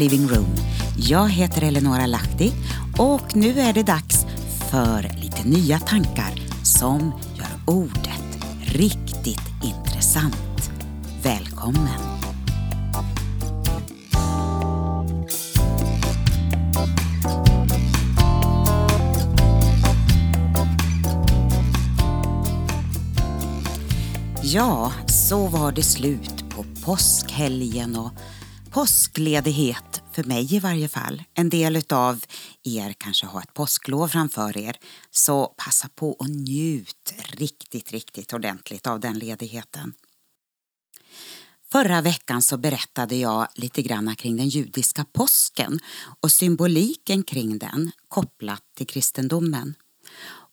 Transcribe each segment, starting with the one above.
living room. Jag heter Eleonora Lahti och nu är det dags för lite nya tankar som gör ordet riktigt intressant. Välkommen! Ja, så var det slut på påskhelgen och påskledighet, för mig i varje fall. En del av er kanske har ett påsklov framför er, så passa på och njut riktigt, riktigt ordentligt av den ledigheten. Förra veckan så berättade jag lite grann kring den judiska påsken och symboliken kring den kopplat till kristendomen.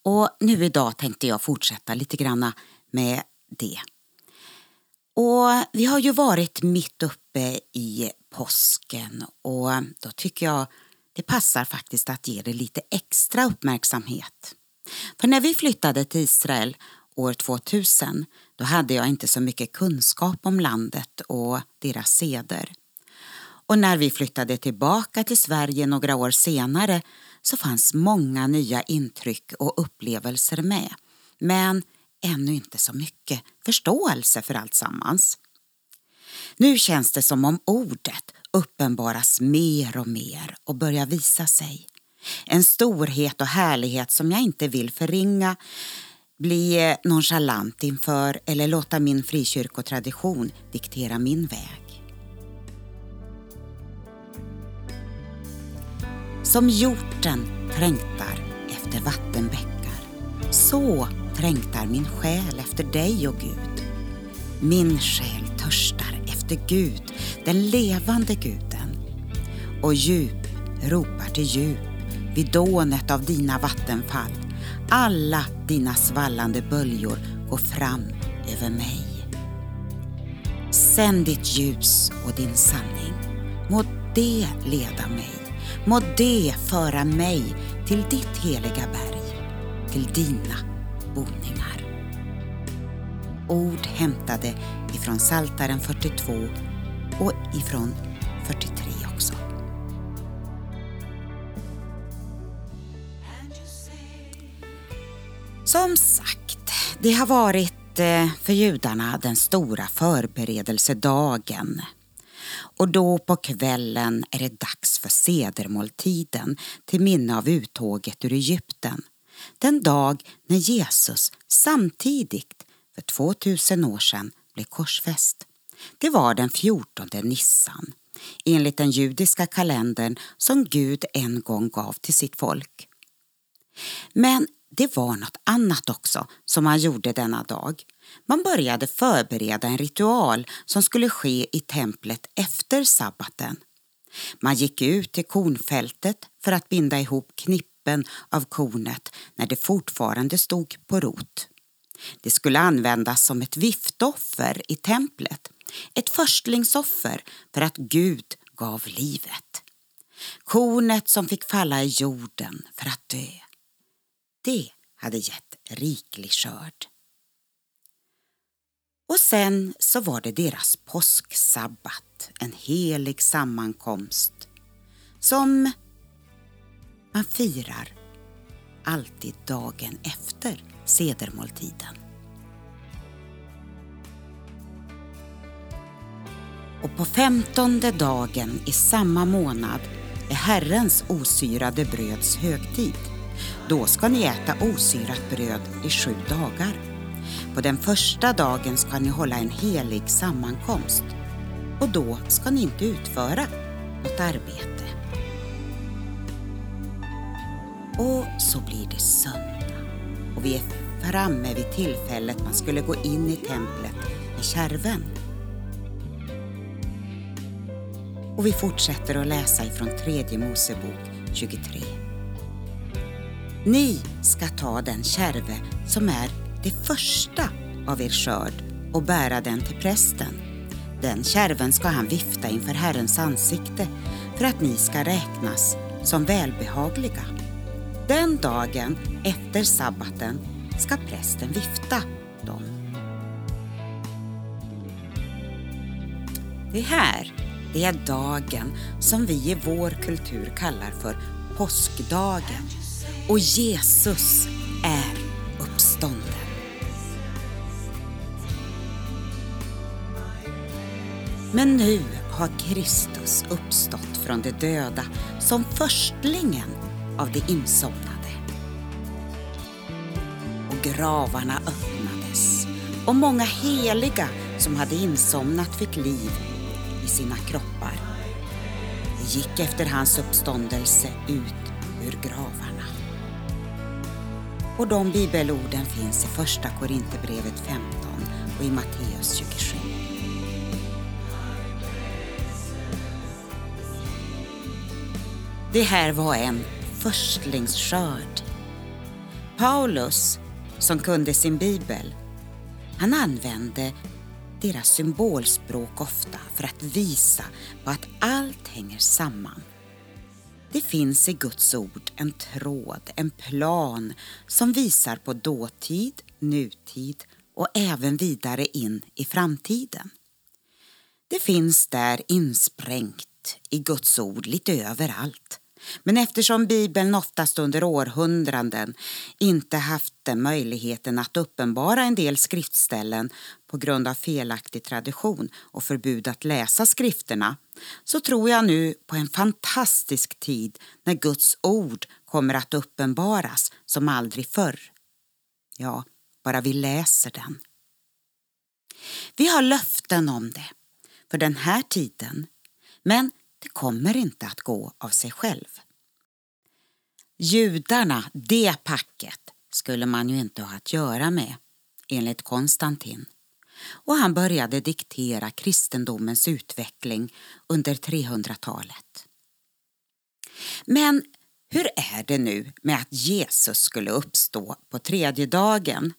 Och nu idag tänkte jag fortsätta lite grann med det. Och vi har ju varit mitt uppe i påsken och då tycker jag det passar faktiskt att ge det lite extra uppmärksamhet. För när vi flyttade till Israel år 2000 då hade jag inte så mycket kunskap om landet och deras seder. Och när vi flyttade tillbaka till Sverige några år senare så fanns många nya intryck och upplevelser med. Men ännu inte så mycket förståelse för allt sammans. Nu känns det som om ordet uppenbaras mer och mer och börjar visa sig. En storhet och härlighet som jag inte vill förringa, bli nonchalant inför eller låta min frikyrkotradition diktera min väg. Som hjorten trängtar efter vattenbäckar, så trängtar min själ efter dig, o Gud. Min själ törstar efter Gud, den levande guden. Och djup ropar till djup vid dånet av dina vattenfall. Alla dina svallande böljor går fram över mig. Sänd ditt ljus och din sanning. Må det leda mig. Må det föra mig till ditt heliga berg, till dina boningar. Ord hämtade ifrån Saltaren 42 och ifrån 43 också. Som sagt, det har varit eh, för judarna den stora förberedelsedagen. Och då på kvällen är det dags för sedermåltiden till minne av uttåget ur Egypten den dag när Jesus samtidigt för 2000 år sedan blev korsfäst. Det var den 14 Nissan enligt den judiska kalendern som Gud en gång gav till sitt folk. Men det var något annat också som man gjorde denna dag. Man började förbereda en ritual som skulle ske i templet efter sabbaten. Man gick ut till kornfältet för att binda ihop knippen toppen av kornet när det fortfarande stod på rot. Det skulle användas som ett viftoffer i templet, ett förstlingsoffer för att Gud gav livet. Kornet som fick falla i jorden för att dö. Det hade gett riklig skörd. Och sen så var det deras påsksabbat, en helig sammankomst som man firar alltid dagen efter sedermåltiden. Och på femtonde dagen i samma månad är Herrens osyrade bröds högtid. Då ska ni äta osyrat bröd i sju dagar. På den första dagen ska ni hålla en helig sammankomst och då ska ni inte utföra något arbete. Och så blir det söndag och vi är framme vid tillfället man skulle gå in i templet med kärven. Och vi fortsätter att läsa ifrån tredje Mosebok 23. Ni ska ta den kärve som är det första av er skörd och bära den till prästen. Den kärven ska han vifta inför Herrens ansikte för att ni ska räknas som välbehagliga. Den dagen efter sabbaten ska prästen vifta dem. Det här Det är dagen som vi i vår kultur kallar för påskdagen. Och Jesus är uppstånden. Men nu har Kristus uppstått från de döda som förstlingen av de insomnade. Och gravarna öppnades och många heliga som hade insomnat fick liv i sina kroppar. De gick efter hans uppståndelse ut ur gravarna. Och de bibelorden finns i Första Korinthierbrevet 15 och i Matteus 27. Det här var en förstlingsskörd. Paulus, som kunde sin bibel, han använde deras symbolspråk ofta för att visa på att allt hänger samman. Det finns i Guds ord en tråd, en plan som visar på dåtid, nutid och även vidare in i framtiden. Det finns där insprängt i Guds ord lite överallt. Men eftersom Bibeln oftast under århundraden inte haft den möjligheten att uppenbara en del skriftställen på grund av felaktig tradition och förbud att läsa skrifterna så tror jag nu på en fantastisk tid när Guds ord kommer att uppenbaras som aldrig förr. Ja, bara vi läser den. Vi har löften om det för den här tiden men det kommer inte att gå av sig själv. Judarna, det packet, skulle man ju inte ha att göra med, enligt Konstantin. Och han började diktera kristendomens utveckling under 300-talet. Men hur är det nu med att Jesus skulle uppstå på tredje dagen?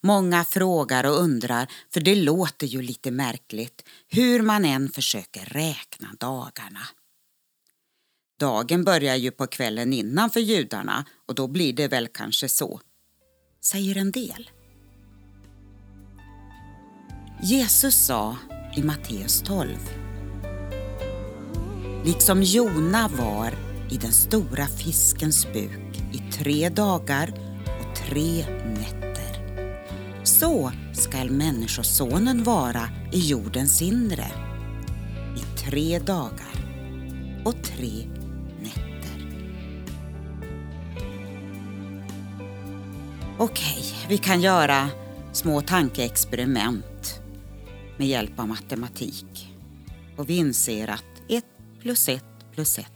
Många frågar och undrar, för det låter ju lite märkligt hur man än försöker räkna dagarna. Dagen börjar ju på kvällen innan för judarna och då blir det väl kanske så, säger en del. Jesus sa i Matteus 12 Liksom Jona var i den stora fiskens buk i tre dagar och tre nätter. Så skall Människosonen vara i jordens inre i tre dagar och tre nätter. Okej, vi kan göra små tankeexperiment med hjälp av matematik. Och vi inser att 1 plus 1 plus 1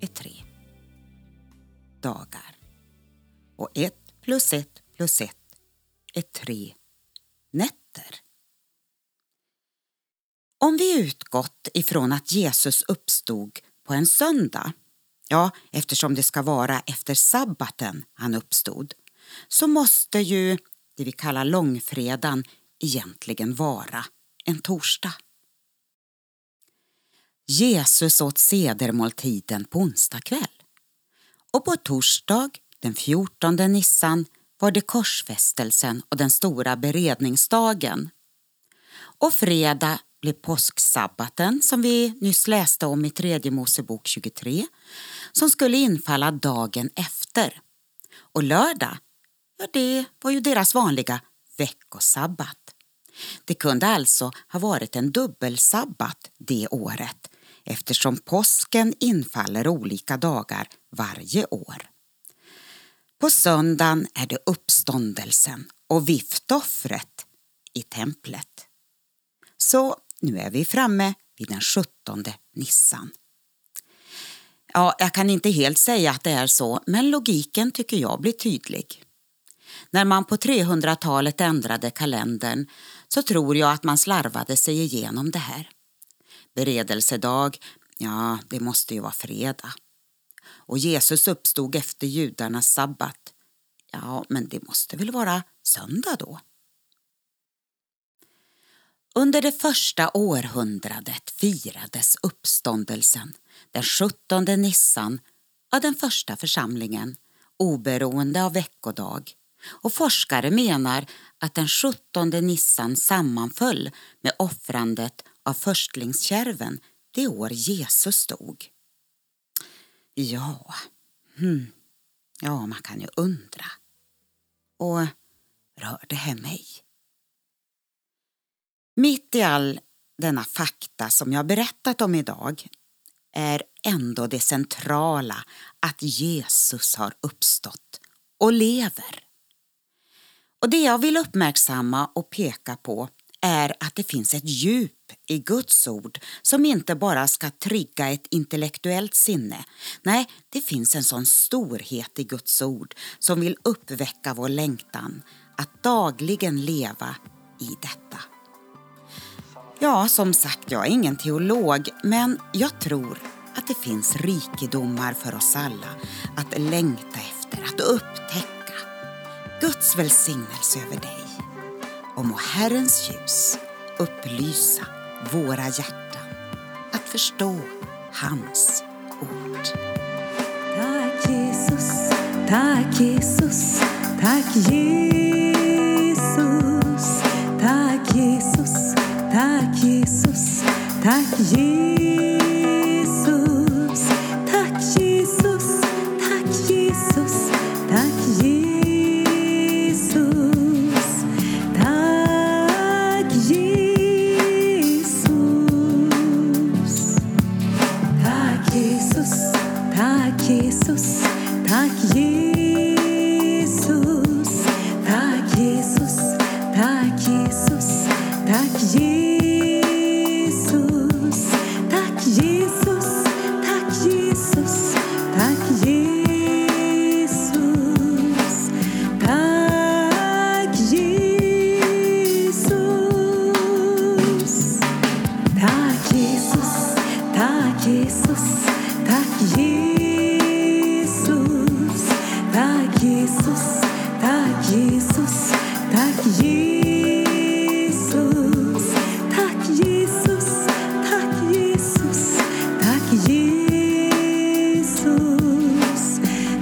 är 3 dagar. Och 1 plus 1 plus 1 är tre nätter. Om vi utgått ifrån att Jesus uppstod på en söndag, ja, eftersom det ska vara efter sabbaten han uppstod, så måste ju det vi kallar långfredagen egentligen vara en torsdag. Jesus åt sedermåltiden på onsdag kväll. Och på torsdag den 14 Nissan var det korsfästelsen och den stora beredningsdagen. Och fredag blev påsksabbaten som vi nyss läste om i tredje Mosebok 23 som skulle infalla dagen efter. Och lördag Ja, det var ju deras vanliga veckosabbat. Det kunde alltså ha varit en dubbelsabbat det året eftersom påsken infaller olika dagar varje år. På söndagen är det uppståndelsen och viftoffret i templet. Så nu är vi framme vid den 17 Nissan. Ja, jag kan inte helt säga att det är så, men logiken tycker jag blir tydlig. När man på 300-talet ändrade kalendern så tror jag att man slarvade sig igenom det här. Beredelsedag, ja, det måste ju vara fredag. Och Jesus uppstod efter judarnas sabbat. Ja, men det måste väl vara söndag då? Under det första århundradet firades uppståndelsen den 17 Nissan av den första församlingen oberoende av veckodag och forskare menar att den 17 Nissan sammanföll med offrandet av förstlingskärven det år Jesus dog. Ja, hmm. ja, man kan ju undra. Och rör det här mig? Mitt i all denna fakta som jag berättat om idag är ändå det centrala att Jesus har uppstått och lever. Och Det jag vill uppmärksamma och peka på är att det finns ett djup i Guds ord som inte bara ska trigga ett intellektuellt sinne. Nej, det finns en sån storhet i Guds ord som vill uppväcka vår längtan att dagligen leva i detta. Ja, som sagt, jag är ingen teolog, men jag tror att det finns rikedomar för oss alla att längta efter, att upptäcka. Guds välsignelse över dig och må Herrens ljus upplysa våra hjärtan. Att förstå hans ord. Tack Jesus, tack Jesus, tack Jesus, tack Jesus, tack Jesus, tack Jesus, Jesus, tack Jesus, tack Jesus, tack Jesus, tack Jesus, tack Jesus, tack Jesus, tack Jesus, tack Jesus. Tack Jesus, tack Jesus, tack Jesus, Jesus, tack Jesus, tack Jesus, tack Jesus, tack Jesus, tack Jesus,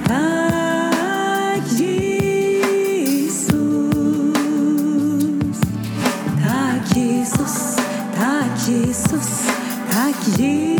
tack Jesus. Tack Jesus, tack Jesus, tack Jesus,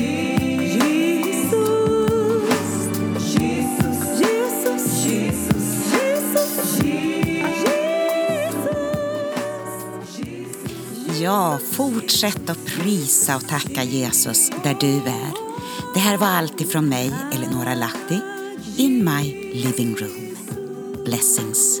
Fortsätt att prisa och tacka Jesus där du är. Det här var allt ifrån mig, Eleonora Lahti, in my living room. Blessings.